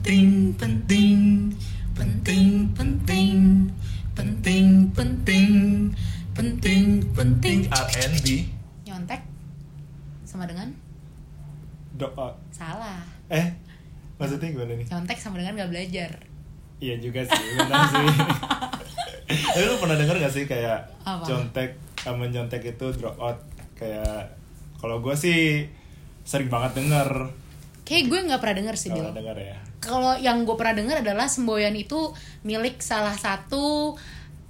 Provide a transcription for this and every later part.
penting penting penting penting penting penting penting penting. R&B Nyontek. Sama dengan? Doa. Salah. eh maksudnya gimana nih? Nyontek sama dengan gak belajar. iya juga sih benar sih. Tapi lu pernah denger gak sih kayak Apa? contek sama nyontek itu drop out? Kayak kalau gue sih sering banget denger Kayak gue nggak pernah denger sih, Bil. kalau denger ya Kalau yang gue pernah denger adalah semboyan itu milik salah satu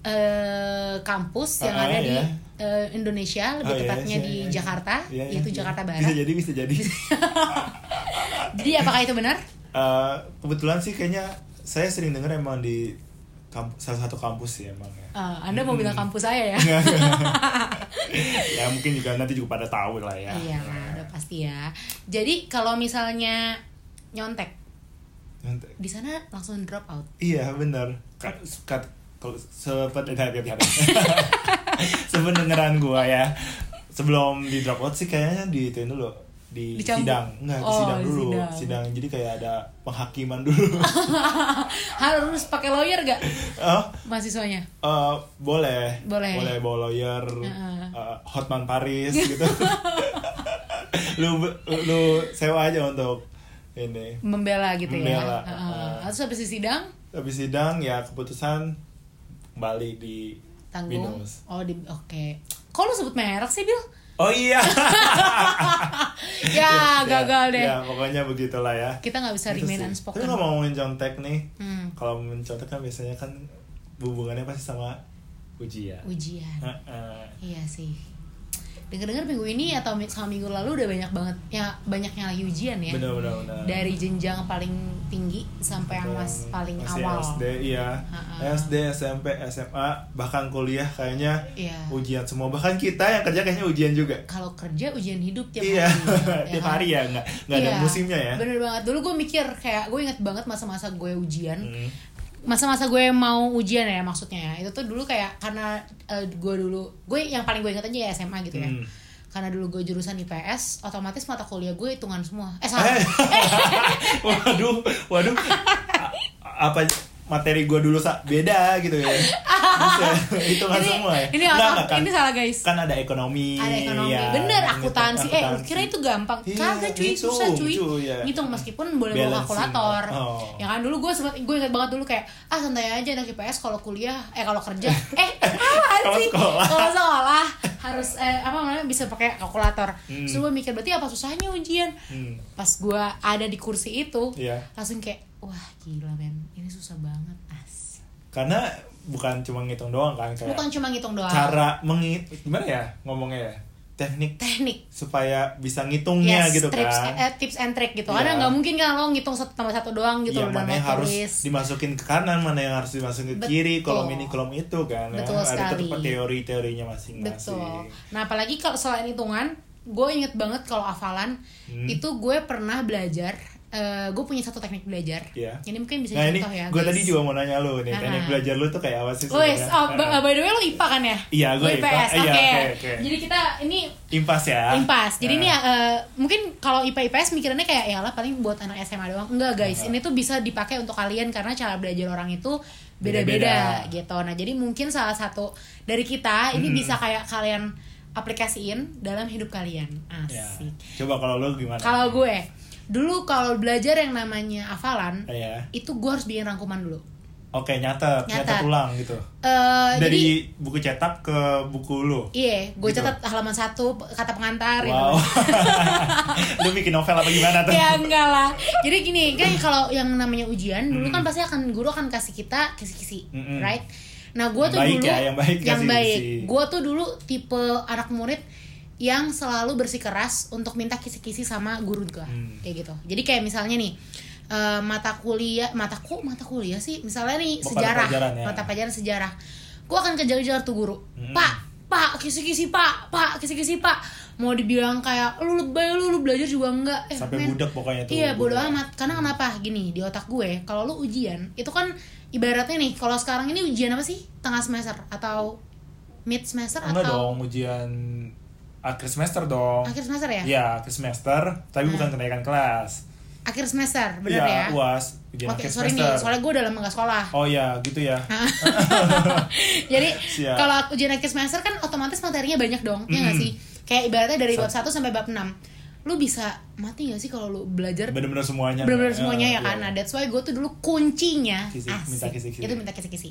eh, kampus yang Ah, ada di ya. eh, Indonesia, lebih Oh, iya, tepatnya iya, di iya. Jakarta, Iya, iya, yaitu iya. Jakarta bisa Barat. jadi bisa jadi Jadi apakah itu benar? Eh, kebetulan sih kayaknya saya sering denger emang di kamp- salah satu kampus sih emang ya Eh, anda mau bilang kampus saya ya? ya mungkin juga nanti juga pada tahu lah ya Iya lah, udah pasti ya. Jadi kalau misalnya nyontek Nyontek. di sana langsung drop out. Iya benar. Kan kat kalau sepet eh. Sebenarnya gua ya sebelum di drop out sih kayaknya di itu dulu di Dicambuk. sidang enggak di Oh, sidang dulu sidang. sidang. jadi kayak ada penghakiman dulu Harus pakai lawyer gak oh mahasiswanya? eh, boleh Boleh. boleh bawa lawyer Heeh. eh, Hotman Paris gitu lu lu sewa aja untuk ini Membela gitu Membela, ya. Heeh. uh. Terus habis di sidang habis sidang ya keputusan kembali di tanggung. Binus. Oh, di oke. Kok lu sebut merek sih, Bil? Oh iya. ya, gagal deh. Ya, pokoknya begitulah ya. Kita nggak bisa Itu remain unspoken. Tapi kalau ngomongin contek nih, Hmm, kalau ngomongin contek kan biasanya kan hubungannya pasti sama ujian. ujian. Heeh. Iya sih. Dengar-dengar minggu ini atau sama minggu lalu udah banyak banget ya banyak yang lagi ujian ya. Benar benar benar. Dari jenjang paling tinggi sampai yang mas paling masih awal. SD iya. Ha-ha. SD, SMP, SMA, bahkan kuliah kayaknya Iya. ujian semua. Bahkan kita yang kerja kayaknya ujian juga. Kalau kerja ujian hidup tiap iya, hari. ya tiap kan? hari ya, nggak nggak ada Iya, musimnya ya. Bener banget. Dulu gue mikir kayak gue inget banget masa-masa gue ujian. Hmm. Masa-masa gue mau ujian ya maksudnya ya. Itu tuh dulu kayak karena eh, gue dulu gue yang paling gue inget aja ya SMA gitu ya. Hmm. Karena dulu gue jurusan IPS, otomatis mata kuliah gue hitungan semua. Eh salah. Eh. waduh, waduh. A- apa materi gua dulu beda gitu ya. Bisa hitungan ini, semua ya. Ini Nggak, apa? nggak, kan, Ini salah guys. kan ada ekonomi. ada ekonomi ya, bener kan, akuntansi eh kira itu gampang Iya, kagak cuy ngitung, susah cuy cuy, ya. ngitung meskipun boleh bawa kalkulator Oh. ya kan dulu gue sempet gue inget banget dulu kayak ah santai aja anak IPS kalau kuliah eh kalau kerja eh Kalau sih kalau sekolah harus eh, apa namanya bisa pakai kalkulator Hmm. gue mikir berarti apa susahnya ujian Hmm. pas gue ada di kursi itu Iya. langsung kayak wah gila men ini susah banget as Karena bukan cuma ngitung doang kan kayak bukan cuma ngitung doang cara mengit gimana ya ngomongnya ya? Teknik teknik supaya bisa ngitungnya Yes, gitu tips, kan. eh, tips and trick gitu. Iya. Karena nggak mungkin kan lo ngitung satu tambah satu doang gitu Iya, loh dalam mana yang harus tulis. dimasukin ke kanan, mana yang harus dimasukin ke Betul. kiri, kolom ini, kolom itu kan. ya. Betul Ada sekali. tetap teori-teorinya masing-masing. Betul. Nah, apalagi kalau selain hitungan, gue inget banget kalau hafalan Hmm. itu gue pernah belajar. Gue punya satu teknik belajar. Iya. Ini mungkin bisa Nah ini contoh ya. gue tadi juga mau nanya lu nih, Aha. teknik belajar lu tuh kayak apa sih Wes, oh, by, Nah, by the way lo IPA kan ya? Iya, gue Lo IPA. IPS. Iya, Oke. oke, oke. Jadi kita ini Impas ya. impas. Jadi Nah. ini eh, mungkin kalau IPA IPS mikirannya kayak ya lah paling buat anak SMA doang. Enggak guys, Enggak. ini tuh bisa dipakai untuk kalian karena cara belajar orang itu Beda-beda. gitu. Nah, jadi mungkin salah satu dari kita ini Hmm. bisa kayak kalian aplikasiin dalam hidup kalian. Ya. Asik. Coba kalau lu gimana? Kalau gue dulu kalau belajar yang namanya hafalan Iya. itu gue harus bikin rangkuman dulu. Oke, nyatet, Nyatet. nyatet ulang gitu. Jadi Dari buku cetak ke buku lu. iya, gue Gitu. catat halaman satu kata pengantar gitu. Wow. lu bikin novel apa gimana tuh? ya enggak lah jadi gini kan kalau yang namanya ujian dulu kan pasti akan guru akan kasih kita kisi-kisi Mm-mm. right nah gue tuh baik dulu ya, yang baik yang baik gue tuh dulu tipe anak murid yang selalu bersikeras untuk minta kisi-kisi sama guru gue Hmm. kayak gitu. Jadi kayak misalnya nih eh, mata kuliah mata kok mata kuliah sih? Misalnya nih Mata sejarah. pelajaran ya. mata pelajaran sejarah. Gue akan kejar-kejar tuh guru. Hmm. pak pak kisi-kisi pak pak kisi-kisi pak. Mau dibilang kayak lu lebay lu lu belajar juga enggak. Eh, Sampai men, budak pokoknya tuh. Iya bodo amat. Karena kenapa? Gini di otak gue Kalau lu ujian itu kan ibaratnya nih Kalau sekarang ini ujian apa sih? Tengah semester Atau mid semester Enggak Atau dong, ujian akhir semester dong. akhir semester ya Iya, akhir semester, tapi Nah. bukan kenaikan kelas. akhir semester, bener Iya, ya? UAS. ujian Oke, akhir sorry nih, semester. soalnya gue udah lama gak sekolah. Oh ya, gitu ya. Jadi kalau ujian akhir semester kan otomatis materinya banyak dong, ya nggak Mm. sih? Kayak ibaratnya dari bab Sat- 1 sampai bab 6 Lu bisa mati gak sih kalau lu belajar Bener-bener semuanya. bener-bener semuanya ya iya, kan? iya. Nah that's why gue tuh dulu kuncinya Kisi- asik. minta kisi-kisi. Itu minta kisi-kisi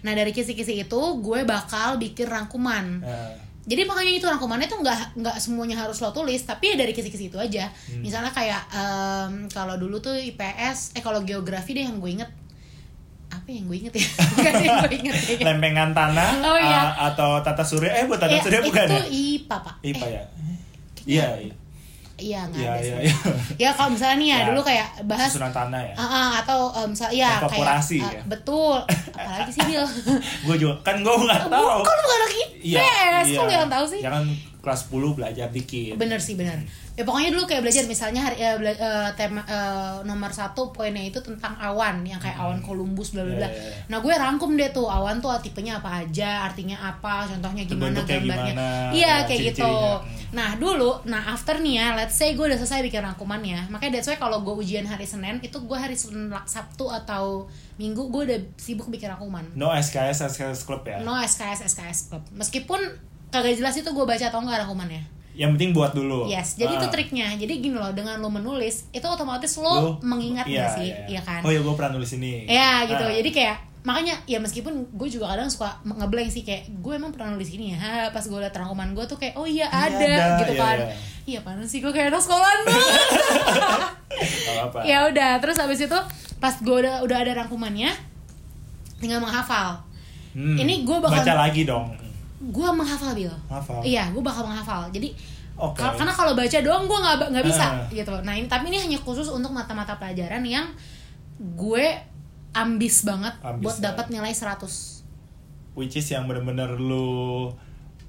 Nah dari kisi-kisi itu gue bakal bikin rangkuman Eh, jadi makanya itu rangkumannya tuh nggak nggak semuanya harus lo tulis tapi ya dari kisi-kisi itu aja Hmm. misalnya kayak em, kalau dulu tuh IPS eh kalau geografi deh yang gue inget apa yang gue inget ya ada yang gue inget kayaknya. lempengan tanah Oh, iya. eh, atau tata surya eh buat tata Eh, surya bukan itu ya? IPA pak IPA Eh, ya. Iya, iya. iya nggak Iya, ada iya, sih iya. ya kalau misalnya nih ya, Ya, dulu kayak bahas Susunan tanah ya. Ah, ah, atau um, misalnya ya kayak Inkorporasi ah, ya? betul apalagi sih Bil? Gue juga kan gue nggak tahu. bukan bukan anak IPS kok lu yang tahu sih? Ya kan kelas 10 belajar dikit. bener sih bener ya pokoknya dulu kayak belajar misalnya hari eh, bela- eh, tema eh, nomor satu poinnya itu tentang awan yang kayak awan Columbus bla bla bla. Ya, ya, ya. nah gue rangkum deh tuh awan tuh tipenya apa aja artinya apa contohnya gimana gambarnya. gimana, iya ya, kayak gitu. nah dulu nah after nih ya let's say gue udah selesai bikin rangkumannya makanya that's why kalau gue ujian hari senin itu gue hari Senin, sabtu atau minggu gue udah sibuk bikin rangkuman. No SKS SKS Club ya. no SKS SKS club. Meskipun kagak jelas itu gue baca atau enggak rangkumannya Yang penting buat dulu. Yes, jadi itu Ah. triknya. Jadi gini loh, dengan lo menulis, itu otomatis lo, Lu- mengingat iya, gak sih, iya. iya kan? Oh ya gue pernah nulis ini. Ya gitu. Ah. Jadi kayak makanya ya meskipun gue juga kadang suka ngeblank sih kayak gue emang pernah nulis ini ya. Ha, pas gue liat rangkuman gue tuh kayak oh iya Iya, ada, ada, gitu iya, kan. iya. Panas sih gue kayak anak sekolahan banget. Ya udah, terus habis itu pas gue udah udah ada rangkumannya tinggal menghafal. Hmm. Ini gua bakal- baca lagi dong. Gue menghafal Bil. Hafal. Iya, gue bakal menghafal. Jadi Oke. kal- karena kalau baca doang gue nggak nggak bisa Ah. gitu. Nah ini tapi ini hanya khusus untuk mata-mata pelajaran yang gue ambis banget Ambis buat dapat nilai 100 Which is yang bener-bener lu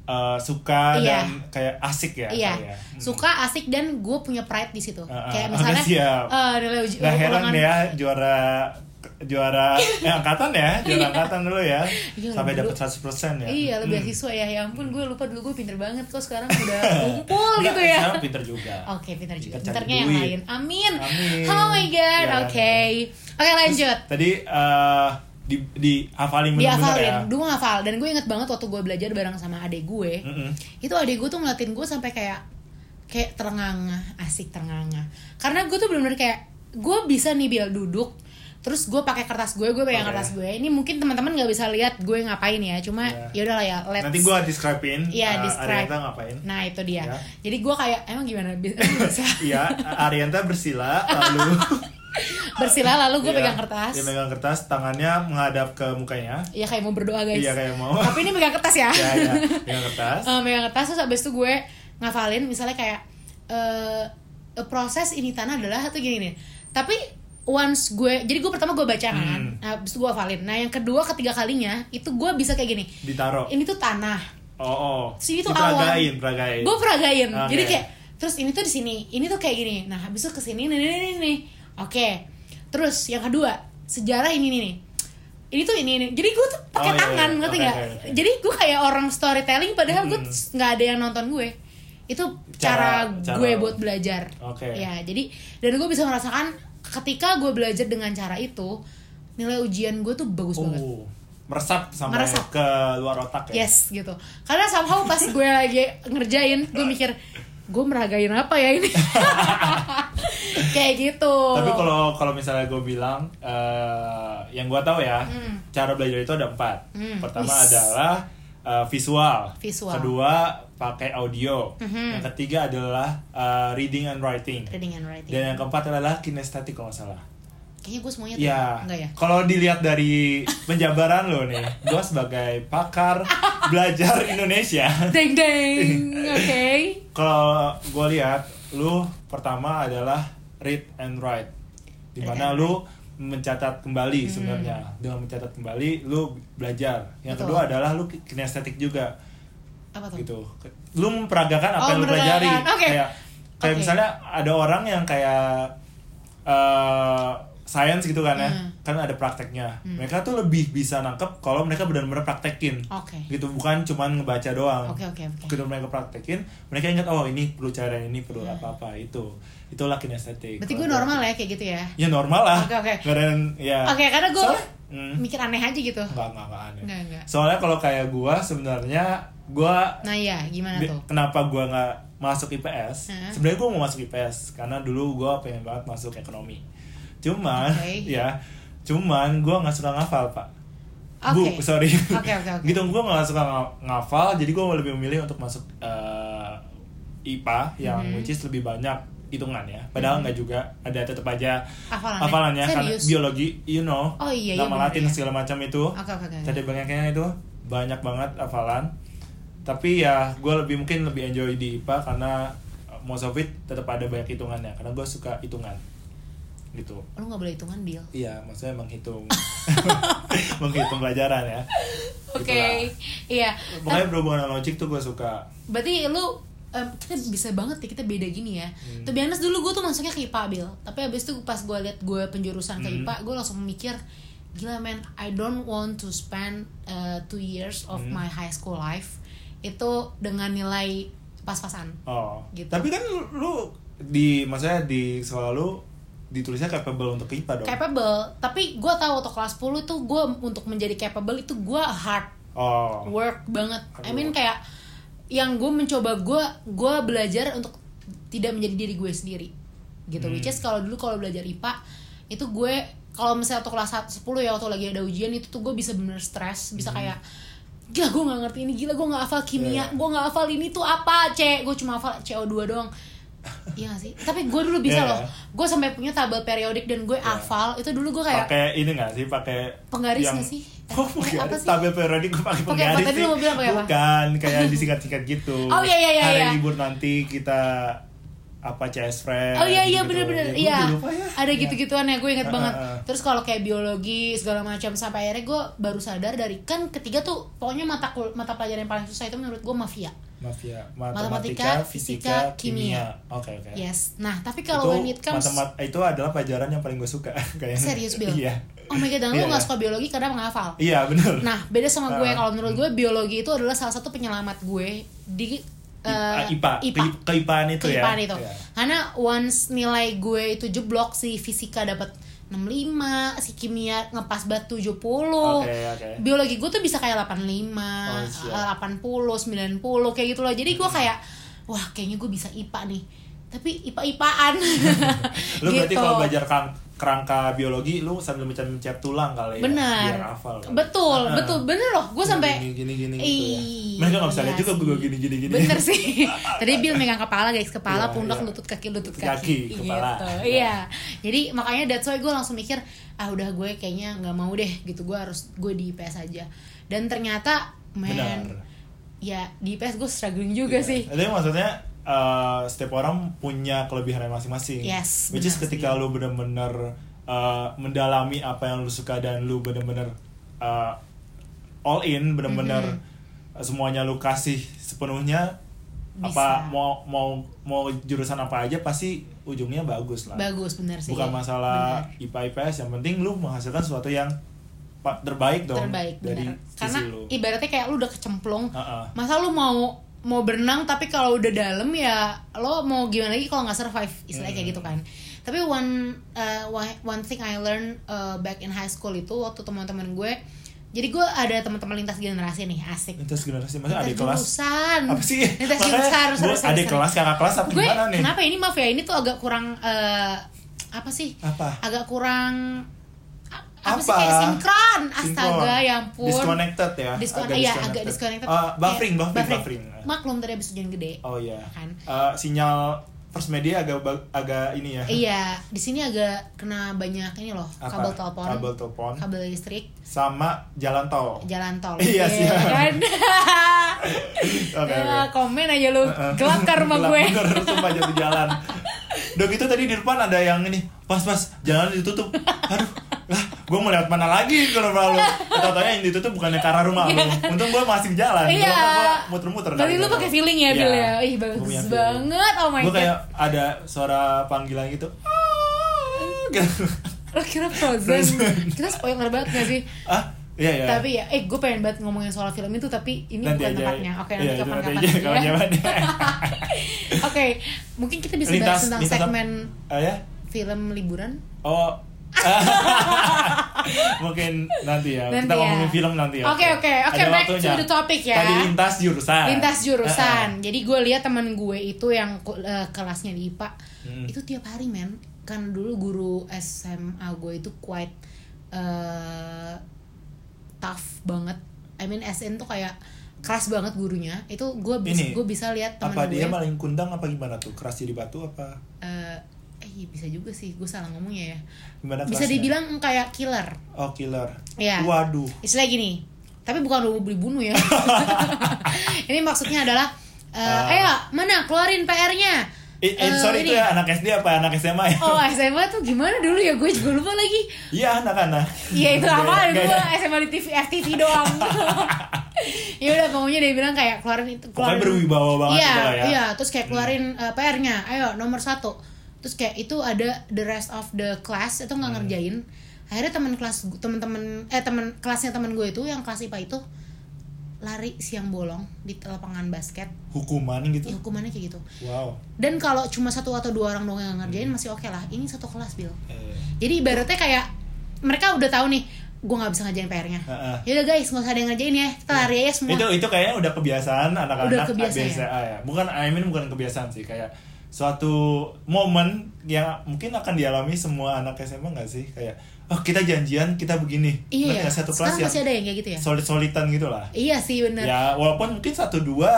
uh, suka Iya. dan kayak asik ya. iya, kayak. Hmm. suka asik dan gue punya pride di situ. Ah, ah. Kayak misalnya eh, nilai uji ulangan- ya juara juara eh, angkatan ya, juara angkatan dulu ya. Iya, sampai dapat 100% ya. Iya, lu Hmm. beasiswa ya. Ya ampun, gue lupa dulu gue pinter banget kok sekarang udah kumpul gitu ya. Sekarang pinter juga. Oke, pinter juga. Pinternya yang lain. Amin. Amin. Oh my god. Ya. Oke. Oke, lanjut. Tadi eh, di di hafalin bener-bener Dihafalin, ya. dulu ngafal dan gue inget banget waktu gue belajar bareng sama adek gue Mm-mm. itu adek gue tuh ngeliatin gue sampai kayak kayak terenganga asik terenganga karena gue tuh bener-bener kayak gue bisa nih bil duduk terus gue pakai kertas gue gue pegang Oke. kertas gue ini mungkin teman-teman nggak bisa lihat gue ngapain ya cuma Ya. ya udahlah ya let's Nanti gua describe-in Iya, eh, describe. Arianta ngapain. nah itu dia Ya. jadi gue kayak emang gimana Bi- bisa Iya, Arianta bersila lalu bersila lalu gue Iya, pegang kertas Dia pegang kertas, tangannya menghadap ke mukanya. ya kayak mau berdoa guys Iya, kayak mau. tapi ini pegang kertas ya Iya, iya, pegang kertas. Eh, megang kertas terus habis itu gue ngafalin misalnya kayak eh proses ini tanah adalah satu gini nih tapi once gue jadi gue pertama gue baca kan Hmm. nah, habis itu gue hafalin nah yang kedua ketiga kalinya itu gue bisa kayak gini Ditaruh. ini tuh tanah Oh, oh. sini tuh awan Diperagain, peragain. gue peragain Oke. jadi kayak terus ini tuh di sini ini tuh kayak gini nah habis itu ke sini nih nih nih, nih oke terus yang kedua sejarah ini nih nih ini tuh ini nih jadi gue tuh pakai Oh, iya, tangan iya. ngerti nggak oke, oke. jadi gue kayak orang storytelling padahal gue Hmm. nggak ada yang nonton gue itu cara, Cara- cara- gue buat belajar Oke. ya jadi dan gue bisa merasakan ketika gue belajar dengan cara itu nilai ujian gue tuh bagus banget Oh, meresap sampai Meresap. ke luar otak ya. Yes gitu. Karena somehow pas gue lagi ngerjain, gue mikir gue meragain apa ya ini? Kayak gitu. Tapi kalau kalau misalnya gue bilang eh, yang gue tahu ya, Hmm. cara belajar itu ada empat. Hmm. Pertama Wis. adalah eh, visual. Visual. Kedua pakai audio. Mhm. Yang ketiga adalah eh, reading and writing. reading and writing. Dan yang keempat adalah kinestetik kalau nggak salah. Kayaknya gue semuanya. Ya, Enggak ya? kalau dilihat dari penjabaran lo nih, gue sebagai pakar belajar Indonesia. Deng deng. Oke. Kalau gue lihat, lu pertama adalah read and write, di mana lu mencatat kembali Hmm. sebenarnya. Dengan mencatat kembali, lu belajar. Yang Betul. kedua adalah lu kinestetik juga, Apa tuh? gitu. Lu memperagakan apa Oh, yang lu pelajari. Oke. Kayak, kayak Oke. misalnya ada orang yang kayak eh, science gitu kan ya Hmm. kan ada prakteknya mereka tuh lebih bisa nangkep kalau mereka benar-benar praktekin Oke. gitu bukan cuman ngebaca doang Oke oke oke. Begitu mereka praktekin mereka ingat oh ini perlu cara ini perlu apa-apa itu itulah kinestetik Hmm. Berarti gue normal ya kayak gitu ya. ya normal lah Oke, oke. Nggak ada yang- ya Oke, karena gue hmm, mikir aneh aja gitu. nggak nggak nggak aneh Enggak enggak. soalnya kalau kayak gua sebenarnya gua Nah iya, gimana tuh? Kenapa gua nggak masuk IPS? Hah? Sebenarnya gua mau masuk IPS karena dulu gua pengen banget masuk ekonomi. Cuman, Oke. ya, cuman gua nggak suka ngafal pak. Oke. Bu, sorry. Oke, oke, oke. gitu gua nggak suka nga- ngafal, jadi gua lebih memilih untuk masuk eh, IPA yang Mhm. which is lebih banyak hitungan ya. Padahal nggak juga ada tetap aja Hafalannya? hafalannya karena biologi, you know, Oh iya, iya, nama Latin iya. segala macam itu. Oke oke oke. Tadi banyaknya itu banyak banget hafalan. Tapi ya gue lebih mungkin lebih enjoy di IPA karena uh, most of it tetap ada banyak hitungannya karena gue suka hitungan gitu. Lu nggak boleh hitungan, Bill. Iya, maksudnya menghitung menghitung pelajaran ya. Oke. Gitulah. Iya. Pokoknya berhubungan dengan logik tuh gue suka. Berarti lu em, kita bisa banget ya kita beda gini ya. Hmm. Tuh biasa dulu gue tuh masuknya ke IPA Bil. Tapi abis itu pas gue liat gue penjurusan ke Hmm. IPA, gue langsung mikir gila man, I don't want to spend uh, two years of Hmm. my high school life itu dengan nilai pas-pasan. Oh. Gitu. Tapi kan lu, lu di maksudnya di sekolah lu ditulisnya capable untuk IPA dong. Capable, tapi gue tahu waktu kelas 10 itu gue untuk menjadi capable itu gue hard oh. work banget. I mean Aduh. kayak yang gue mencoba gue gue belajar untuk tidak menjadi diri gue sendiri gitu. Hmm. Which is kalau dulu kalau belajar IPA itu gue kalau misalnya waktu kelas 1, 10 ya waktu lagi ada ujian itu tuh gue bisa bener stres, bisa kayak gila gue nggak ngerti ini gila gue nggak hafal kimia Hmm. Yeah. gue nggak hafal ini tuh apa c gue cuma hafal CO2 doang Iya gak sih tapi gue dulu bisa Yeah. loh gue sampai punya tabel periodik dan gue hafal itu dulu gue kayak pakai ini nggak sih pakai Penggaris yang- nggak sih? oh Eh, apa sih? tabel periodik gue pakai penggaris Tadi sih lu mau bilang pakai apa? bukan kayak disingkat-singkat gitu Oh, iya, iya, iya, hari iya. libur nanti kita apa CS friend Oh iya iya gitu. bener-bener Ya, iya. lupa ya. ada Iya. gitu-gituan ya gue inget Ah, banget. Terus kalau kayak biologi segala macam sampai akhirnya gue baru sadar dari kan ketiga tuh pokoknya mata kul- mata pelajaran yang paling susah itu menurut gue mafia. Mafia. Matematika, matematika, fisika, fisika, kimia. kimia. Oke oke. Yes. Nah tapi kalau when it comes matemat- itu adalah pelajaran yang paling gue suka kayaknya. Serius Bill iya. Oh my god dan lu Iya, nggak iya. suka biologi karena menghafal? Iya bener. Nah beda sama gue. Kalau menurut gue biologi itu adalah salah satu penyelamat gue di I- eh, IPA, IPA. Ke- keipaan itu ya keipaan itu. Iya. Karena once nilai gue itu jeblok si fisika dapat 65, si kimia ngepas banget 70. Oke, oke. Biologi gue tuh bisa kayak 85, Oh, siap. eh, 80, 90 kayak gitu loh. Jadi gue kayak wah kayaknya gue bisa IPA nih. Tapi IPA-IPaan. lu berarti Gitu. kalau belajar kang- kerangka biologi lu sambil mencet-mencet tulang kali ya Benar. biar hafal kali. Betul, Ah. betul. Bener loh. Gue sampai gini gini gini gitu ya. Mereka nggak bisa lihat iya juga gue gini gini gini. Bener sih. Tadi Bill megang kepala guys, kepala, Iya, pundak, iya. lutut kaki, lutut Kaki, kaki. kepala. Gitu. Iya. Iya. Jadi makanya that's why gue langsung mikir, ah udah gue kayaknya nggak mau deh gitu. Gue harus gue di IPS aja. Dan ternyata, Benar. ya di IPS gue struggling juga sih. Jadi maksudnya eh, setiap orang punya kelebihannya masing-masing. Yes, Which is benar ketika lu bener-bener eh, mendalami apa yang lu suka dan lu bener-bener eh, all in, bener-bener Mm-hmm. eh, semuanya lu kasih sepenuhnya Bisa. apa mau mau mau jurusan apa aja pasti ujungnya bagus lah. Bagus bener sih. Bukan masalah Bener. IPA IPS yang penting lu menghasilkan sesuatu yang terbaik dong terbaik dari bener. Karena lu. ibaratnya kayak lu udah kecemplung. Ha-ha. Masa lu mau mau berenang tapi kalau udah dalam ya lo mau gimana lagi kalau nggak survive istilahnya kayak Hmm. gitu kan tapi one uh, one thing I learn uh, back in high school itu waktu teman-teman gue jadi gue ada teman-teman lintas generasi nih asik Lintas generasi maksudnya lintas adik kelas jurusan apa sih? lintas jurusan adik kelas, kakak kelas apa gue gimana nih? kenapa ini maaf ya ini tuh agak kurang uh, apa sih Apa? agak kurang a- apa, sih Apa? kayak sinkron astaga ya ampun Disconnected ya? Discon Agak iya disconnected. agak disconnected Ah, buffering, Kayak buffering, buffering. maklum tadi habis hujan gede Oh iya. Kan. Eh, sinyal first media agak agak ini ya. iya di sini agak kena banyak ini loh Apa? kabel telepon Kabel telepon. kabel listrik Sama jalan tol. jalan tol Iya, siap. kan Oke, Ya, oke. komen aja lu gelap kan rumah gue bener, sumpah jatuh jalan. Udah gitu tadi di depan ada yang ini, pas pas jalan ditutup. Aduh, gue mau lewat mana lagi kalau lalu. Tahu-tahu yang ditutup bukannya ke arah rumah lu. Untung gue masih jalan. Iya. Gue muter-muter. Kali lu pakai feeling ya, Bill ya? Ih, bagus banget. Oh my Gue God. kayak ada suara panggilan gitu. Lo kira Frozen? Kita spoiler banget gak sih? ah iya ya Tapi ya, eh gue pengen banget ngomongin soal film itu tapi ini nanti bukan aja tempatnya. Oke, Iya, nanti itu kapan-kapan aja, ya. Oke, mungkin kita bisa Lintas- bahas tentang lintas segmen ah ya film liburan. oh mungkin nanti ya Nanti kita ya. ngomongin film nanti ya Oke, oke, oke, back to waktunya. the topic ya. tadi lintas jurusan Lintas jurusan. Jadi gue lihat teman gue itu yang eh, kelasnya di IPA Hmm. itu tiap hari men. Kan dulu guru SMA gue itu quite eh, tough banget. I mean SN tuh kayak keras banget gurunya. Itu gue bisa gue bisa lihat teman apa gue. dia maling kundang apa gimana tuh keras jadi batu apa eh eh iya, bisa juga sih gue salah ngomongnya ya. gimana Bisa kelasnya? dibilang kayak killer. oh killer Iya. waduh Istilah gini, tapi bukan lu beli bunuh ya. ini maksudnya adalah, eh, Ah. ayo mana keluarin PR-nya. Eh, eh, Eh, sorry ini. itu ya anak SD apa anak SMA ya? Oh SMA tuh gimana dulu ya gue juga lupa lagi. Iya anak-anak. Iya itu apa? Gue SMA di TV FTV doang. ya udah pokoknya dia bilang kayak keluarin itu Pokoknya berwibawa banget iya, gitu ya. Iya, terus kayak keluarin eh, PR-nya. Ayo nomor satu. Terus kayak itu ada the rest of the class itu nggak Hmm. ngerjain. Akhirnya teman kelas teman-teman eh teman kelasnya teman gue itu yang kelas IPA itu lari siang bolong di lapangan basket. Hukuman Ya, gitu. hukumannya kayak gitu. Wow. Dan kalau cuma satu atau dua orang doang yang ngerjain masih oke lah. Ini satu kelas Bill. Eh, Jadi ibaratnya kayak mereka udah tahu nih, gue nggak bisa ngerjain PR-nya. Heeh. Yaudah guys, nggak usah ada yang ngerjain ya. Kita lari aja semua. itu itu kayaknya udah kebiasaan anak-anak Udah kebiasaan ya? Ya. Bukan I mean bukan kebiasaan sih kayak suatu momen yang mungkin akan dialami semua anak SMA nggak sih? Kayak oh kita janjian kita begini. Iya, ya. satu kelas masih ada yang kayak gitu ya. solid-solidan gitu lah Iya sih bener. ya walaupun mungkin satu dua.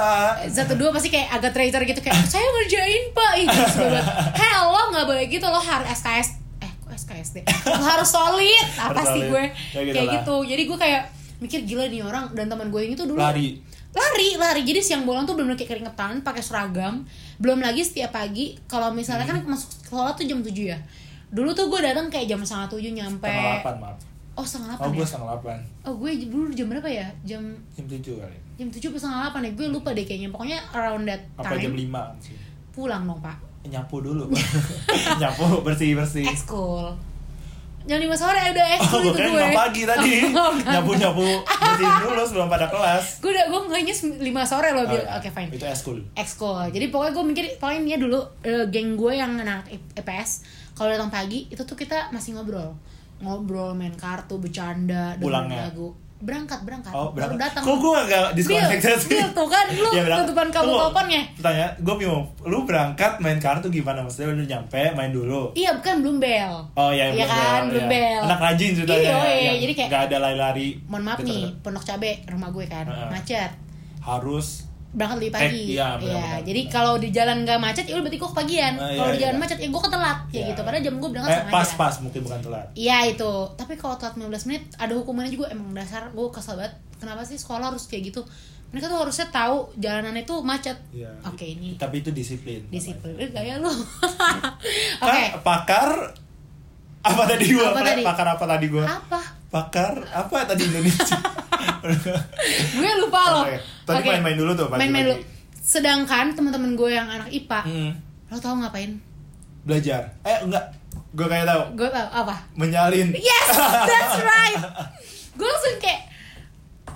Satu dua pasti kayak agak traitor gitu kayak saya ngerjain pak. Itu Hello nggak boleh gitu lo harus SKS eh kok SKSD lo harus solid. Apa Harus sih solid. gue? Ya gitu kayak lah. gitu. Jadi gue kayak mikir gila nih orang. Dan teman gue yang itu dulu lari lari lari. Jadi siang bolong tuh bener-bener kayak keringetan pakai seragam. Belum lagi setiap pagi kalau misalnya kan Hmm. masuk sekolah tuh jam 7 ya. Dulu tuh gue datang kayak jam setengah tujuh nyampe. Setengah delapan maaf. Oh setengah delapan oh gue ya? setengah delapan. Oh gue dulu jam berapa ya? Jam jam tujuh kali. Jam tujuh setengah delapan ya? Gue lupa deh kayaknya. Pokoknya around that apa jam time lima sih? Pulang dong pak. Nyapu dulu nyapu bersih bersih ekskul jam lima sore udah oh ekskul gue. itu kan gue pagi tadi. Oh, nyapu nyapu bersihin dulu sebelum pada kelas. Gue udah gue ngehnya lima sore loh Oh, oke ya. fine. Itu eskul ekskul. Jadi pokoknya gue mikir dia dulu eh, geng gue yang anak EPS kalau datang pagi itu tuh kita masih ngobrol. Ngobrol main kartu bercanda dengerin Pulangnya? lagu berangkat berangkat Oh, baru berangkat. datang Kok gue agak disconnected Bil, sih? Bil, tuh kan lu Ya, tutupan kabel Tunggu, teleponnya Tanya, gue bingung. Lu berangkat main kartu gimana? Maksudnya lu nyampe main dulu. iya bukan belum bel Oh iya, Iya belum kan, bel, belum iya. bel. Anak rajin ceritanya. Iya, iya, jadi kayak- nggak ada lari-lari. mohon maaf gitu. nih pondok cabe rumah gue kan macet Harus berangkat lebih pagi iya, benar, benar, jadi benar. kalau di jalan nggak macet ya berarti gue kepagian kalau iya, di jalan iya. macet ya gue ketelat ya Iya. gitu padahal jam gue berangkat eh, sama pas aja pas mungkin bukan telat. Iya itu, tapi kalau telat 15 menit ada hukumannya juga emang dasar gue kesel banget. Kenapa sih sekolah harus kayak gitu? Mereka tuh harusnya tahu jalanan itu macet. Iya. Oke ini Tapi itu disiplin. disiplin. Eh, gaya lu. Oke. Kan pakar apa tadi gua? Apa tadi? Pakar apa tadi gua? Apa? Pakar apa tadi Indonesia? Gue lupa loh. Oke. Tadi Oke. main-main dulu tuh. Main-main dulu. Sedangkan teman-teman gue yang anak IPA, Hmm, lo tau ngapain? belajar. Eh enggak. Gue kayak tahu. Gue tau apa? Menyalin. Yes, that's right. gue langsung kayak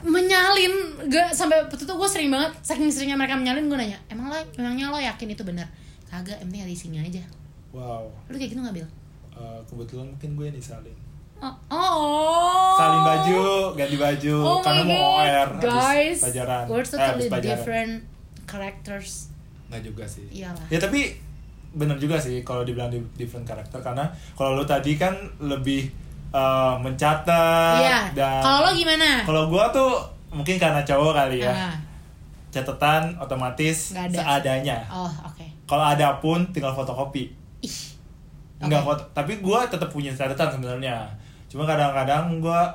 menyalin gak sampai waktu itu gue sering banget saking seringnya mereka menyalin gue nanya emang lo emangnya lo yakin itu benar kagak yang penting ada isinya aja Wow. lu kayak gitu nggak bil Eh, kebetulan mungkin gue nih salin. Oh, oh. Salin baju, ganti baju, oh karena mau. OR guys pelajaran. we're Eh, totally habis pelajaran. different characters Nggak juga sih. Iyalah. Ya tapi bener juga sih kalau dibilang di- different karakter karena kalau lu tadi kan lebih eh, mencatat iya dan kalau lo gimana kalau gua tuh mungkin karena cowok kali ya. Ah, Catatan otomatis ada. seadanya. oh oke Kalau ada pun tinggal fotokopi. ih Enggak Oke. foto, tapi gua tetap punya catatan sebenarnya. Cuma kadang-kadang gua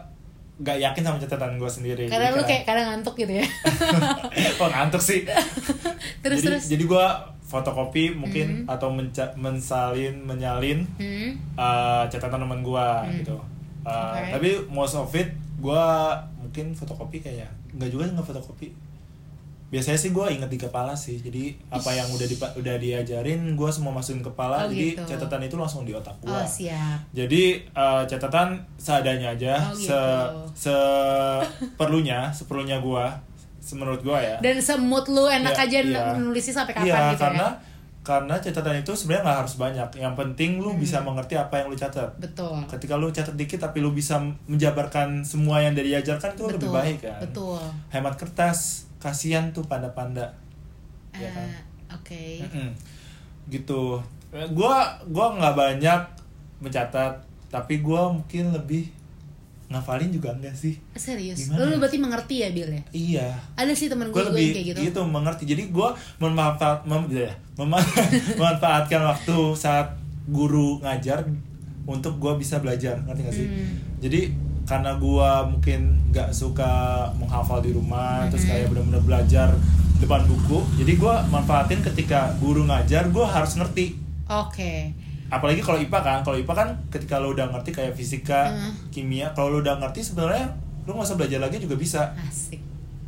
nggak yakin sama catatan gua sendiri. karena Jadi lu kayak kadang ngantuk gitu ya oh ngantuk sih. terus jadi, terus jadi gua fotokopi mungkin atau menca- mensalin menyalin hmm. uh, catatan teman gua Hmm. gitu. Uh, Oke. Tapi most of it gua mungkin fotokopi kayaknya. Enggak juga nggak fotokopi. Biasanya sih gue inget di kepala sih jadi apa yang udah dipa- udah diajarin gue semua masukin kepala Oh, jadi gitu. catatan itu langsung di otak gue Oh siap. jadi eh, catatan seadanya aja Oh, se gitu. seperlunya seperlunya gue menurut gue ya Dan semut lu enak Iya, aja iya. nulisnya sampai kapan iya gitu karena ya. karena catatan itu sebenarnya nggak harus banyak yang penting lu Hmm. bisa mengerti apa yang lu catat Betul. ketika lu catat dikit tapi lu bisa menjabarkan semua yang dari diajarkan itu lebih baik kan Betul. hemat kertas kasihan tuh panda-panda ya kan Eh, Oke. Mm-mm. gitu Eh, gua gua nggak banyak mencatat tapi gua mungkin lebih ngafalin juga enggak sih Serius. Gimana Lu ya? berarti mengerti ya Bil ya? iya Ada sih temen gue gue juga lebih yang kayak gitu. gitu mengerti jadi gue memanfaat mem, ya, mema- memanfaatkan waktu saat guru ngajar untuk gue bisa belajar ngerti gak sih Hmm. jadi karena gue mungkin nggak suka menghafal di rumah terus Hmm. kayak bener-bener belajar depan buku jadi gue manfaatin ketika guru ngajar gue harus ngerti Oke. apalagi kalau IPA kan kalau IPA kan ketika lo udah ngerti kayak fisika Hmm. kimia kalau lo udah ngerti sebenarnya lo nggak usah belajar lagi juga bisa Asik.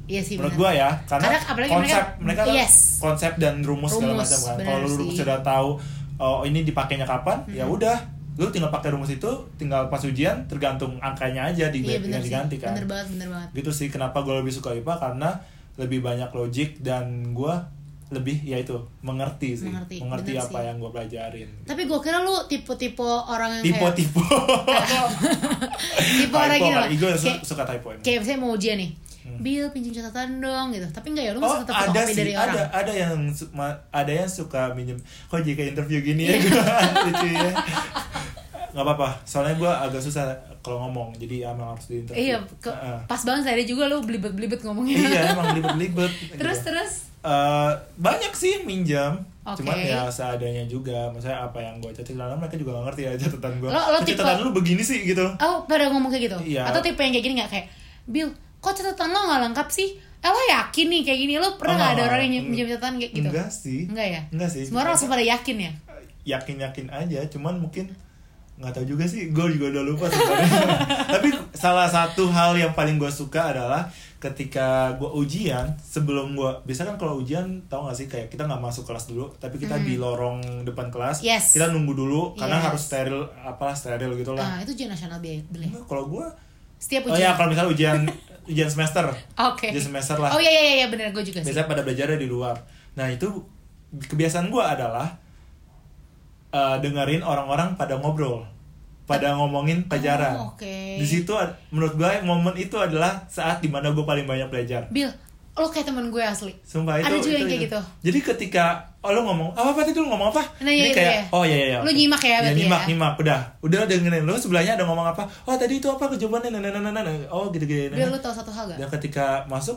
Iya sih menurut gua ya karena Karena konsep mereka- mereka, yes. konsep dan rumus, segala Rumus, macam kan kalau lu sudah tahu oh ini dipakainya kapan ya Hmm. udah lu tinggal pakai rumus itu tinggal pas ujian tergantung angkanya aja di Iya yang diganti kan Bener banget, bener banget. gitu sih kenapa gue lebih suka IPA karena lebih banyak logik dan gua lebih ya itu mengerti sih Mengerti, mengerti apa sih. yang gue pelajarin Tapi gue kira lu tipe-tipe orang yang kayak tipe-tipe tipe orang loh. gue Kayak, suka typo emang. kayak misalnya mau ujian nih. Hmm. Bil pinjam catatan dong gitu. Tapi enggak ya lu Oh masih tetap ada sih dari orang. ada ada yang ada yang suka minjem kok kayak interview gini Iya. ya gue lucu ya nggak apa-apa soalnya gue agak susah kalau ngomong jadi emang harus di interview Iya, ke- pas banget tadi juga lu belibet-belibet ngomongnya. iya emang libet-libet terus gitu. terus Eh, banyak sih yang minjam Oke. cuman ya seadanya juga maksudnya apa yang gue catat karena mereka juga gak ngerti ya catatan gue Lo- lo tipe- catatan lu begini sih gitu oh pada ngomong kayak gitu. Iya. Atau tipe yang kayak gini nggak kayak Bil, kok catatan lo nggak lengkap sih? Eh lo yakin nih kayak gini? Lo pernah nggak ada Oh, orang yang minjem catatan kayak gitu? enggak sih Enggak ya? enggak sih Semua orang langsung pada yakin ya? yakin-yakin aja cuman mungkin nggak tahu juga sih gue juga udah lupa sebenarnya tapi salah satu hal yang paling gue suka adalah ketika gue ujian sebelum gue biasa kan kalau ujian tau gak sih kayak kita nggak masuk kelas dulu tapi kita di lorong depan kelas Hmm. Yes. kita nunggu dulu karena Yes. harus steril apalah steril gitu lah Ah, itu ujian nasional biaya beli. Kalau gue Setiap oh ujian. ya kalau misalnya ujian ujian semester Oke. ujian semester lah Oh iya iya iya bener gue juga sih. biasanya pada belajarnya di luar nah itu kebiasaan gue adalah eh, dengerin orang-orang pada ngobrol pada ngomongin pelajaran Oh, oke. di situ menurut gue momen itu adalah saat di mana gue paling banyak belajar Bil, lo kayak temen gue asli. sumpah itu Ada juga itu- yang kayak itu. gitu. jadi ketika oh lo ngomong apa apa tadi lu ngomong apa Nah, iya, ini iya, kayak iya. oh iya iya Lu oke. nyimak ya berarti nyimak ya? nyimak udah udah dengerin lo sebelahnya ada ngomong apa oh tadi itu apa jawabannya nah, nah, nah, nah, nah. oh gitu gitu Bil, lo tau satu hal gak? dan ketika masuk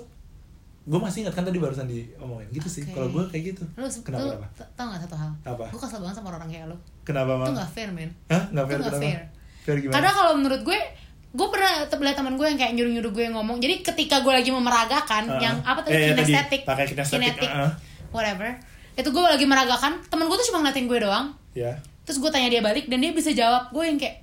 gue masih ingat kan tadi barusan diomongin gitu sih Oke. kalau gue kayak gitu Lo, kenapa lo kenapa tau gak satu hal? Apa? Gue kesel banget sama orang kayak lo. kenapa Itu mah gak fair, men. Hah? Nggak Itu fair nggak kenapa? fair. Fair gimana? Karena kalau menurut gue, gue pernah lihat teman gue yang kayak nyuruh-nyuruh gue ngomong. Jadi ketika gue lagi memeragakan, Uh-uh. yang apa tadi Eh, iya, kinestetik, Pakai kinestetik, kinetik, uh-uh. whatever. Itu gue lagi meragakan, temen gue tuh cuma ngeliatin gue doang. Ya. Terus gue tanya dia balik dan dia bisa jawab. Gue yang kayak,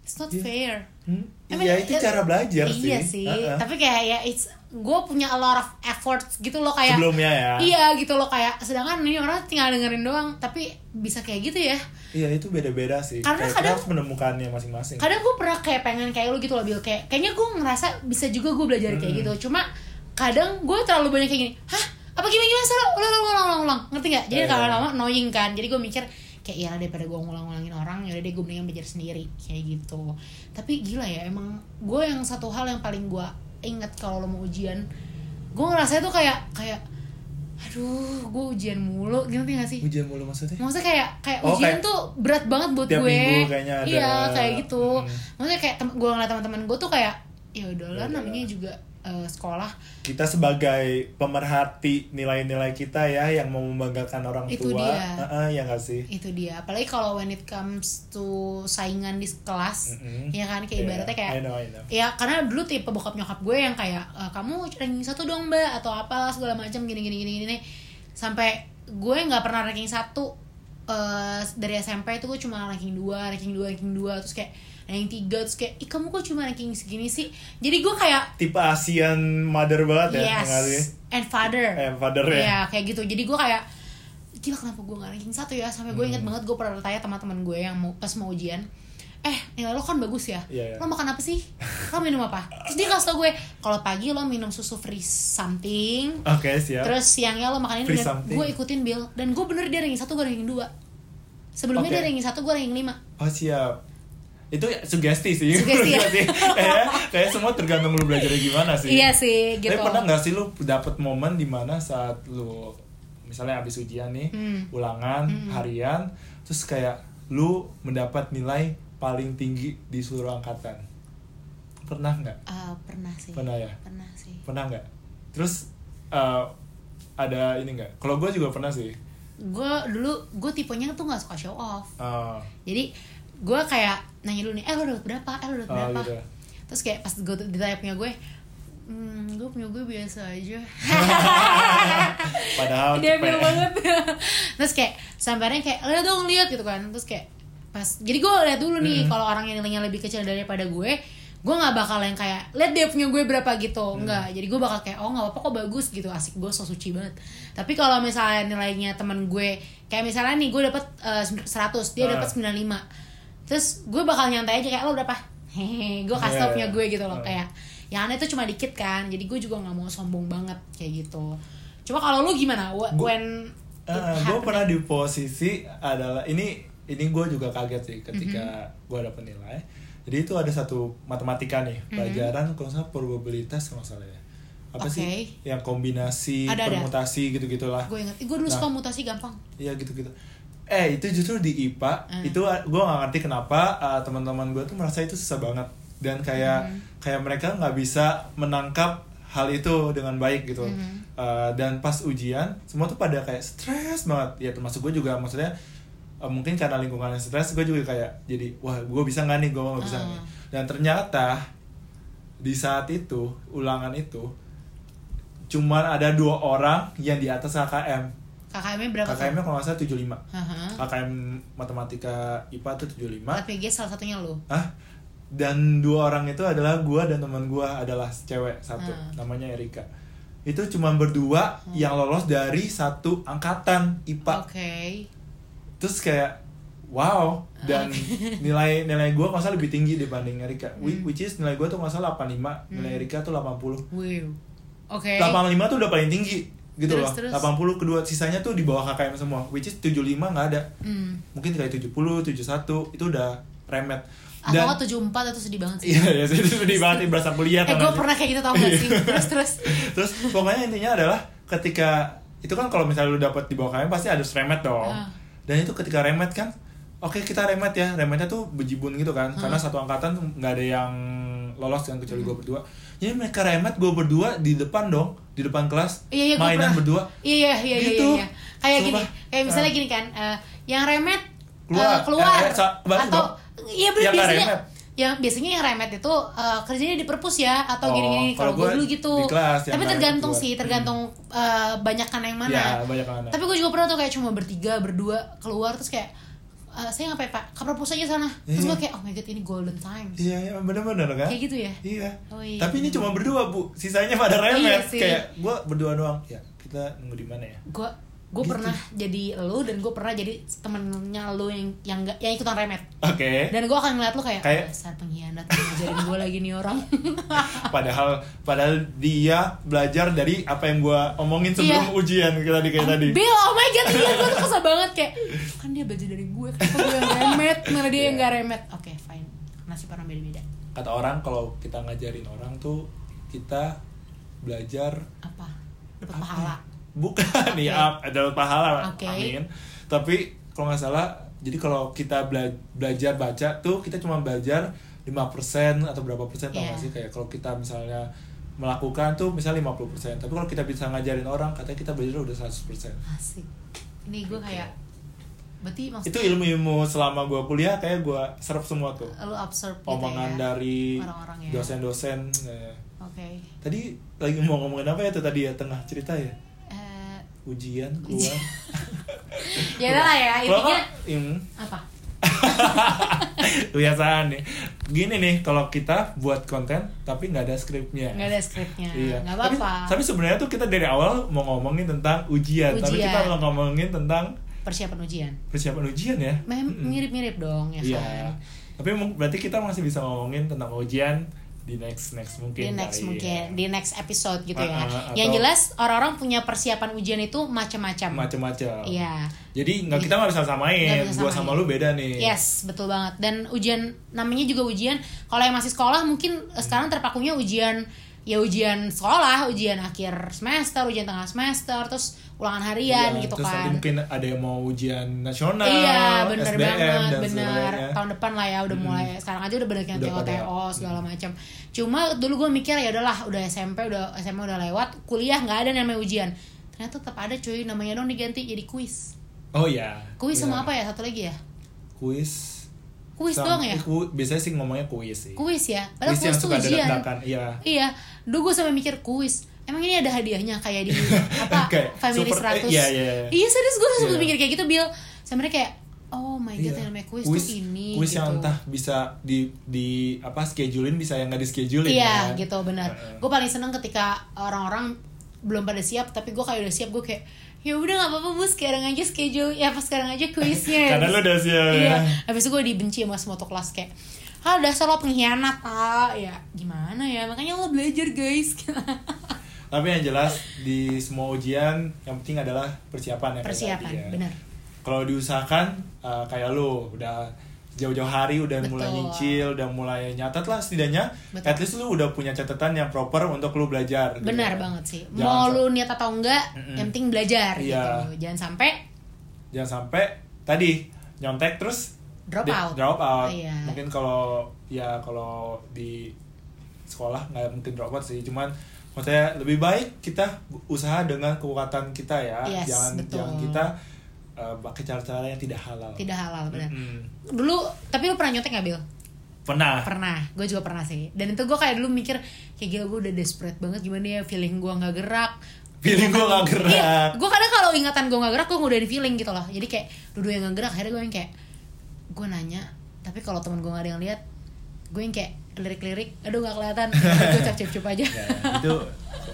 it's not Iya. fair. Hmm? I mean, Iya, itu it- cara belajar sih. Iya sih. Uh-uh. Tapi kayak ya, it's gue punya a lot of efforts gitu loh kayak. Sebelumnya ya. Iya gitu loh kayak. Sedangkan ini orang tinggal dengerin doang, tapi bisa kayak gitu ya. Iya, itu beda-beda sih. Karena Kayak kadang- harus menemukannya masing-masing. kadang gue pernah kayak pengen kayak lu gitu loh Bil kayak kayaknya gue ngerasa bisa juga gue belajar kayak Hmm. gitu cuma kadang gue terlalu banyak kayak gini hah apa gimana gimana salah ulang ulang ulang ulang ulang ngerti nggak jadi Iya, kalau iya. lama annoying kan jadi gue mikir kayak ya daripada gue ngulang-ngulangin orang ya udah deh gue mendingan belajar sendiri kayak gitu tapi gila ya emang gue yang satu hal yang paling gue inget kalau lo mau ujian gue ngerasa tuh kayak kayak aduh gue ujian mulu ngerti gak sih Ujian mulu maksudnya? Maksudnya kayak kayak Oh, ujian kayak tuh berat banget buat tiap gue. minggu kayaknya ada. Iya, kayak gitu. Hmm. Maksudnya kayak tem- gue ngeliat teman-teman gue tuh kayak ya Ya udahlah udahlah. namanya juga eh, sekolah. Kita sebagai pemerhati nilai-nilai kita ya yang mau membanggakan orang Itu tua. dia. Heeh, ya nggak sih? Itu dia. Apalagi kalau when it comes to saingan di kelas, Mm-mm. ya kan kayak ibaratnya Iya, I kayak know, I know. Ya karena dulu tipe bokap nyokap gue yang kayak "Eh, kamu ranking satu dong mbak atau apa segala macam gini gini gini gini sampai gue nggak pernah ranking satu eh, dari SMP itu gue cuma ranking 2, ranking 2, ranking 2 terus kayak ranking 3 terus kayak ih kamu kok cuma ranking segini sih jadi gue kayak tipe Asian mother banget ya yes nggak sih? and father Eh, father ya. Iya, kayak gitu jadi gue kayak gila kenapa gue gak ranking satu ya sampai gue inget Hmm. banget gue pernah tanya teman-teman gue yang mau pas mau ujian eh nilai lo kan bagus ya Iya, iya. lo makan apa sih lo minum apa terus dia kasih tau gue kalau pagi lo minum susu free something Oke siap. terus siangnya lo makan ini Free dan something. gue ikutin bill dan gue bener dia ranking satu gue ranking dua sebelumnya Oke. dia ranking satu gue ranking lima Oh siap. Itu sugesti sih. Sugesti ya? kayak kayak semua tergantung lu belajarnya gimana sih. iya sih gitu Tapi pernah nggak sih lu dapet momen di mana saat lu misalnya habis ujian nih, Hmm. ulangan harian, terus kayak lu mendapat nilai paling tinggi di seluruh angkatan. Pernah nggak? Ah, pernah sih Pernah ya? pernah sih Pernah nggak? Terus eh, ada ini nggak? Kalau gue juga pernah sih. gue dulu gue tipenya tuh nggak suka show off Eh, jadi gue kayak nanya dulu nih eh lo dapet berapa eh lo dapet Oh, berapa gitu. terus kayak pas gue ditanya punya gue hmm, gue punya gue biasa aja padahal dia cepet. banget terus kayak sambarnya kayak lihat dong lihat gitu kan terus kayak pas jadi gue lihat dulu nih kalau orang yang nilainya lebih kecil daripada gue gue nggak bakal yang kayak lihat dia punya gue berapa gitu. Nggak jadi gue bakal kayak oh nggak apa-apa kok bagus gitu. Asik gue so suci banget. Tapi kalau misalnya nilainya teman gue kayak misalnya nih gue dapat eh, 100 dia Ah. dapat 95 terus gue bakal nyantai aja kayak lo berapa? Hehehe gue kasih tau Iya, punya iya. gue gitu loh Ah. kayak yang aneh tuh cuma dikit kan. Jadi gue juga nggak mau sombong banget kayak gitu. Coba kalau lu gimana? When it gue happened? pernah di posisi adalah ini ini gue juga kaget sih ketika Mhm. gue dapet nilai jadi itu ada satu matematika nih Mhm. pelajaran kalau salah probabilitas kalau salah ya apa Oke. sih yang kombinasi Ada, ada. permutasi gitu gitulah gue inget gue dulu Nah. suka mutasi gampang Iya gitu gitu. Eh itu justru di IPA Hmm. itu gue gak ngerti kenapa uh, teman-teman gue tuh merasa itu susah banget dan kayak Hmm. kayak mereka nggak bisa menangkap hal itu dengan baik gitu. Hmm. Uh, dan pas ujian semua tuh pada kayak stres banget ya termasuk gue juga maksudnya uh, mungkin karena lingkungannya stres gue juga kayak jadi wah gue bisa nggak nih? Gue nggak bisa Hmm. nih dan ternyata di saat itu ulangan itu cuman ada dua orang yang di atas KKM KKM-nya berapa KKM-nya kalau nggak salah 75 Haha. KKM Matematika IPA tuh 75 LPG salah satunya lo ah dan dua orang itu adalah gua dan teman gua adalah cewek satu Hmm. namanya Erika. Itu cuma berdua yang lolos dari satu angkatan IPA oke terus kayak wow. Dan nilai nilai gua nggak salah lebih tinggi dibanding Erika. Hmm. which is nilai gua tuh nggak salah 85 nilai Erika tuh 80 wow. Oke. 85 tuh udah paling tinggi gitu Terus, loh. terus. 80 kedua sisanya tuh di bawah KKM semua. Which is 75 nggak ada. Hmm. mungkin kayak 70, 71 itu udah remet. atau nggak tujuh empat itu sedih banget sih? Iya, iya itu sedih banget berasa kuliah eh tau gue pernah kayak gitu tau gak sih? Terus terus? Terus pokoknya intinya adalah ketika itu kan kalau misalnya lu dapat di bawah KKM pasti harus remet dong. Ah. Dan itu ketika remet kan Oke kita remet ya, remetnya tuh bejibun gitu kan Karena Hmm. satu angkatan nggak ada yang lolos kan kecuali gue berdua Jadi mereka remet gue berdua di depan dong Di depan kelas Iya iya Mainan pernah. berdua Iya iya iya iya. Gitu. iya. Kayak gini, kayak misalnya Ah. gini kan, eh, yang remet Keluar. eh, keluar Eh, eh, atau iya nggak biasanya remet. Yang biasanya yang remet itu eh, kerjanya di perpus ya atau Oh, gini-gini kalau gue dulu gitu. kelas Tapi tergantung sih, tergantung eh, banyakan yang mana. Ya banyak Tapi gue juga pernah tuh kayak cuma bertiga, berdua keluar terus kayak eh, saya ngapain pak? Ke perpus aja sana. Terus Iya. gue kayak oh my god ini golden times. Iya, iya bener-bener kan Kayak gitu ya. Iya. Oh, iya. Tapi ini cuma berdua bu, sisanya pada Iya remet. sih. Kayak gue berdua doang. Ya kita nunggu di mana ya? gue gue Gitu. pernah jadi lo dan gue pernah jadi temennya lo yang yang gak, yang ikutan remet Oke. dan gue akan ngeliat lo kayak, Kayak- dasar pengkhianat ngajarin gue lagi nih orang Padahal padahal dia belajar dari apa yang gue omongin sebelum Iya. ujian kayak tadi kayak tadi. Bill oh my god iya gue tuh kesel banget kayak kan dia belajar dari gue kenapa gue yang remet mana dia yang Iya. gak remet oke fine nasib orang beda-beda Kata orang kalau kita ngajarin orang tuh kita belajar apa dapat apa pahala ya? Bukan ya, ada pahala. Oke. Amin. Tapi kalau nggak salah, jadi kalau kita bela- belajar baca tuh kita cuma belajar 5% atau berapa persen tau Iya. sih kayak kalau kita misalnya melakukan tuh misalnya 50% tapi kalau kita bisa ngajarin orang katanya kita belajar udah 100% asik ini gue kayak berarti itu maksudnya ilmu-ilmu selama gua kuliah kayak gua serap semua tuh lo absorb gitu omongan ya dari Orang-orang ya. dosen-dosen eh. oke tadi lagi mau ngomongin apa ya tuh tadi ya tengah cerita ya ujian keluar ya udah lah ya intinya hmm, apa kebiasaan nih. Gini nih, kalau kita buat konten tapi nggak ada skripnya. nggak ada skripnya Iya. nggak Tapi, apa-apa tapi sebenarnya tuh kita dari awal mau ngomongin tentang ujian, tapi Ujian. kita mau ngomongin tentang persiapan ujian persiapan ujian ya. Mirip-mirip dong ya Iya. kan Tapi berarti kita masih bisa ngomongin tentang ujian di next next di mungkin. next kali mungkin ya. di next episode gitu ya. Uh-uh, Yang atau- jelas orang-orang punya persiapan ujian itu macam-macam. macam-macam. Iya. Jadi nggak kita nggak bisa samain. Gua samain. sama lu beda nih. Yes, betul banget. Dan ujian namanya juga ujian. Kalau yang masih sekolah mungkin eh, sekarang terpakunya ujian ya ujian sekolah, ujian akhir semester, ujian tengah semester, terus ulangan harian Iya, gitu terus kan. mungkin ada yang mau ujian nasional, Iya, bener SBM, banget, dan bener. Tahun depan lah ya udah Mm-mm. mulai. Sekarang aja udah banyak yang Udah TO pada- TO segala macam. Cuma dulu gue mikir ya udahlah, udah SMP, udah SMA udah lewat, kuliah nggak ada namanya ujian. Ternyata tetap ada cuy, namanya dong diganti jadi kuis. Oh iya. Kuis Iya. sama apa ya? Satu lagi ya? Kuis. Kuis doang ya? ku- biasanya sih ngomongnya kuis sih. Kuis ya? Padahal Kuis kuis, yang suka ujian. iya. Iya, dulu gue sampai mikir kuis. Emang ini ada hadiahnya kayak di apa Kayak Family super- 100 eh, iya, iya, iya. Serius gue sempet Iya. mikir kayak gitu Bill Sebenarnya kayak Oh my god Iya. yang namanya kuis, kuis tuh ini kuis gitu. yang entah bisa di di apa schedulein bisa yang nggak di schedulein Iya ya. gitu benar Heeh. Gue paling seneng ketika orang-orang belum pada siap Tapi gue kayak udah siap gue kayak ya udah nggak apa-apa bu sekarang aja schedule ya pas sekarang aja kuisnya Karena lu udah siap iya ya. habis itu gue dibenci sama semua kelas kayak ah dasar lo pengkhianat ah ya gimana ya makanya lo belajar guys Tapi yang jelas di semua ujian yang penting adalah persiapan ya. persiapan ya. benar Kalau diusahakan uh, kayak lu udah jauh-jauh hari udah mulai Betul. nyicil, udah mulai nyatet lah setidaknya Betul. at least lu udah punya catatan yang proper untuk lu belajar. gitu. benar banget sih Jangan mau lu niat atau enggak Mm-mm. yang penting belajar Iya. gitu jangan sampai Jangan sampai tadi nyontek terus Drop di- out. Drop out. Iya. Mungkin kalau ya kalau di sekolah nggak mungkin drop out sih, cuman maksudnya lebih baik kita usaha dengan kekuatan kita ya. Yes, jangan betul. jangan kita uh, pakai cara-cara yang tidak halal. tidak halal benar Mm-mm. dulu tapi lu pernah nyontek nggak Bil? Pernah. pernah gue juga pernah sih dan itu gue kayak dulu mikir kayak gila gue udah desperate banget gimana ya feeling gue nggak gerak Feeling gua nggak gerak. iya gue kadang kalau ingatan gue nggak gerak gue udah di feeling gitu loh jadi kayak dulu yang nggak gerak akhirnya gue yang kayak gue nanya tapi kalau temen gue nggak ada yang lihat gue yang kayak lirik-lirik aduh nggak kelihatan. Gue cap cap aja. Ya, itu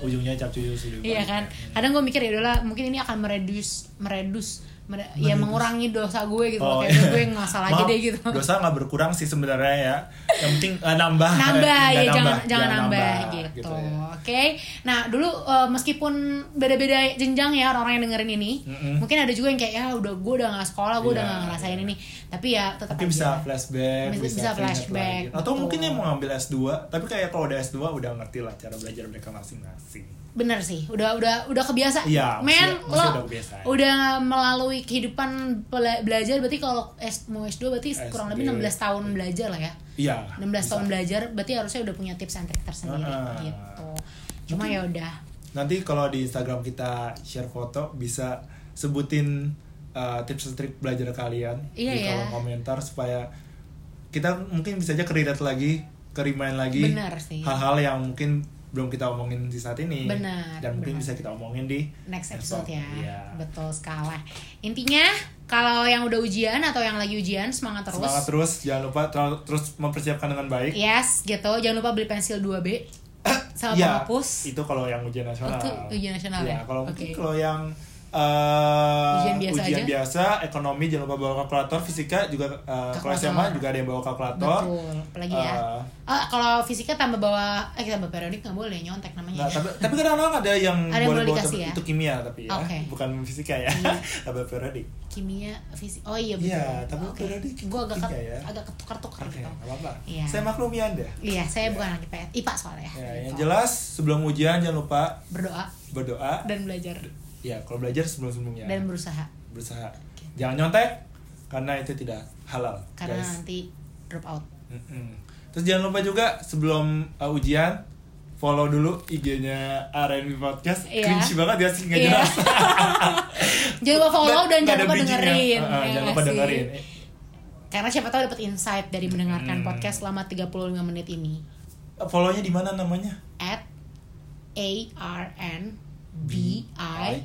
ujungnya cap sih. iya kan? kadang gue mikir ya udahlah mungkin ini akan meredus meredus mere- ya mengurangi dosa gue gitu Oh, kayak iya. gue ngasal aja deh gitu Dosa nggak berkurang sih sebenarnya ya. Yang penting eh, nambah. nambah ya jangan nambah, jangan nambah, gitu, ya. oke nah dulu eh, meskipun beda-beda jenjang ya orang-orang yang dengerin ini Mm-mm. mungkin ada juga yang kayak ya udah gue udah nggak sekolah gue udah Iya, nggak ngerasain iya. ini tapi ya tetap Mungkin aja bisa flashback, Bisa- bisa, flashback. Atau betul. mungkin yang mau ngambil S2, tapi kayak kalau udah S2 udah ngerti lah cara belajar mereka masing-masing. Bener sih udah udah udah kebiasa Iya, men lo udah kebiasa. udah melalui kehidupan bela- belajar berarti kalau S, mau S2 berarti kurang lebih SD. 16 tahun belajar lah ya Iya. 16 bisa. tahun belajar berarti harusnya udah punya tips and trick tersendiri Heeh. gitu cuma ya udah Nanti kalau di Instagram kita share foto bisa sebutin uh, tips and trick belajar kalian Iya di ya. kolom komentar supaya kita mungkin bisa aja kerelate lagi, kerimain lagi hal-hal yang mungkin belum kita omongin di saat ini Benar, dan mungkin benar. bisa kita omongin di next episode ya. Iya. Betul sekali. Intinya kalau yang udah ujian atau yang lagi ujian semangat terus. Semangat terus, jangan lupa terus mempersiapkan dengan baik. Yes, gitu. Jangan lupa beli pensil 2B sama Iya, penghapus. Itu kalau yang ujian nasional. Itu ujian nasional Iya, ya? kalau Oke. mungkin kalau yang eh, Ujian biasa aja? biasa, ekonomi jangan lupa bawa kalkulator, fisika juga kalau Kalkulator. SMA juga ada yang bawa kalkulator. Betul. Apalagi ya. Ah, kalau fisika tambah bawa eh tambah periodik nggak boleh nyontek namanya. Nah, tapi tapi kadang-kadang ada yang Ada boleh boleh bawa ya? itu kimia tapi ya, Oke. bukan fisika ya. Iya. Periodik. Kimia, fisik. Oh iya betul. Iya, tapi Oke. periodik Gua agak kimia ya. agak ketukar-tukar Oke, gitu. apa-apa. Iya. Saya maklumi Anda. Iya, saya Iya. bukan anak IPA, IPA soalnya. Ya, yang Gitu. jelas sebelum ujian jangan lupa berdoa berdoa. dan belajar Ya, kalau belajar sebelum-sebelumnya. dan berusaha berusaha. Jangan nyontek karena itu tidak halal, karena guys. nanti drop out. Mm-mm. Terus jangan lupa juga sebelum uh, ujian follow dulu IG-nya R&B Podcast. Iya. Cringe banget ya sih nggak Iya. jelas. jangan lupa follow dan jangan lupa dengerin. Uh, uh, ya jangan lupa sih? dengerin. Karena siapa tahu dapat insight dari mendengarkan Hmm. podcast selama 35 menit ini. Uh, Follow-nya di mana namanya? At A R N B I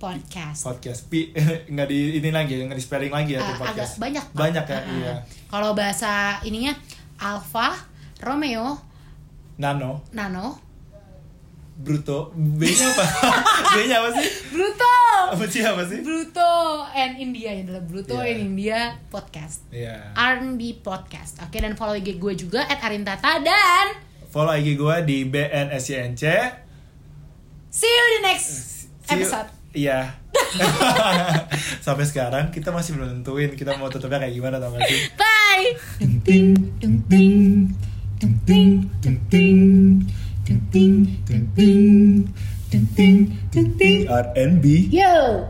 podcast. podcast pi nggak di ini lagi nggak di spelling lagi ya tuh podcast agak banyak Pak. banyak ya ah. iya Kalau bahasa ininya Alfa, Romeo, nano Nano, bruto b nya apa b nya apa sih Bruto, apa sih apa sih Bruto and India ya adalah Bruto Iya. and India podcast. Iya. R&B podcast. Oke dan follow IG gue juga @arintata dan follow IG gue di bnsync see you di next See you- episode. Iya. Sampai sekarang kita masih belum nentuin kita mau tutupnya kayak gimana tau gak sih? Bye. ting ting ting ting ting ting ting ting ting ting ting ting ting ting R&B Yo.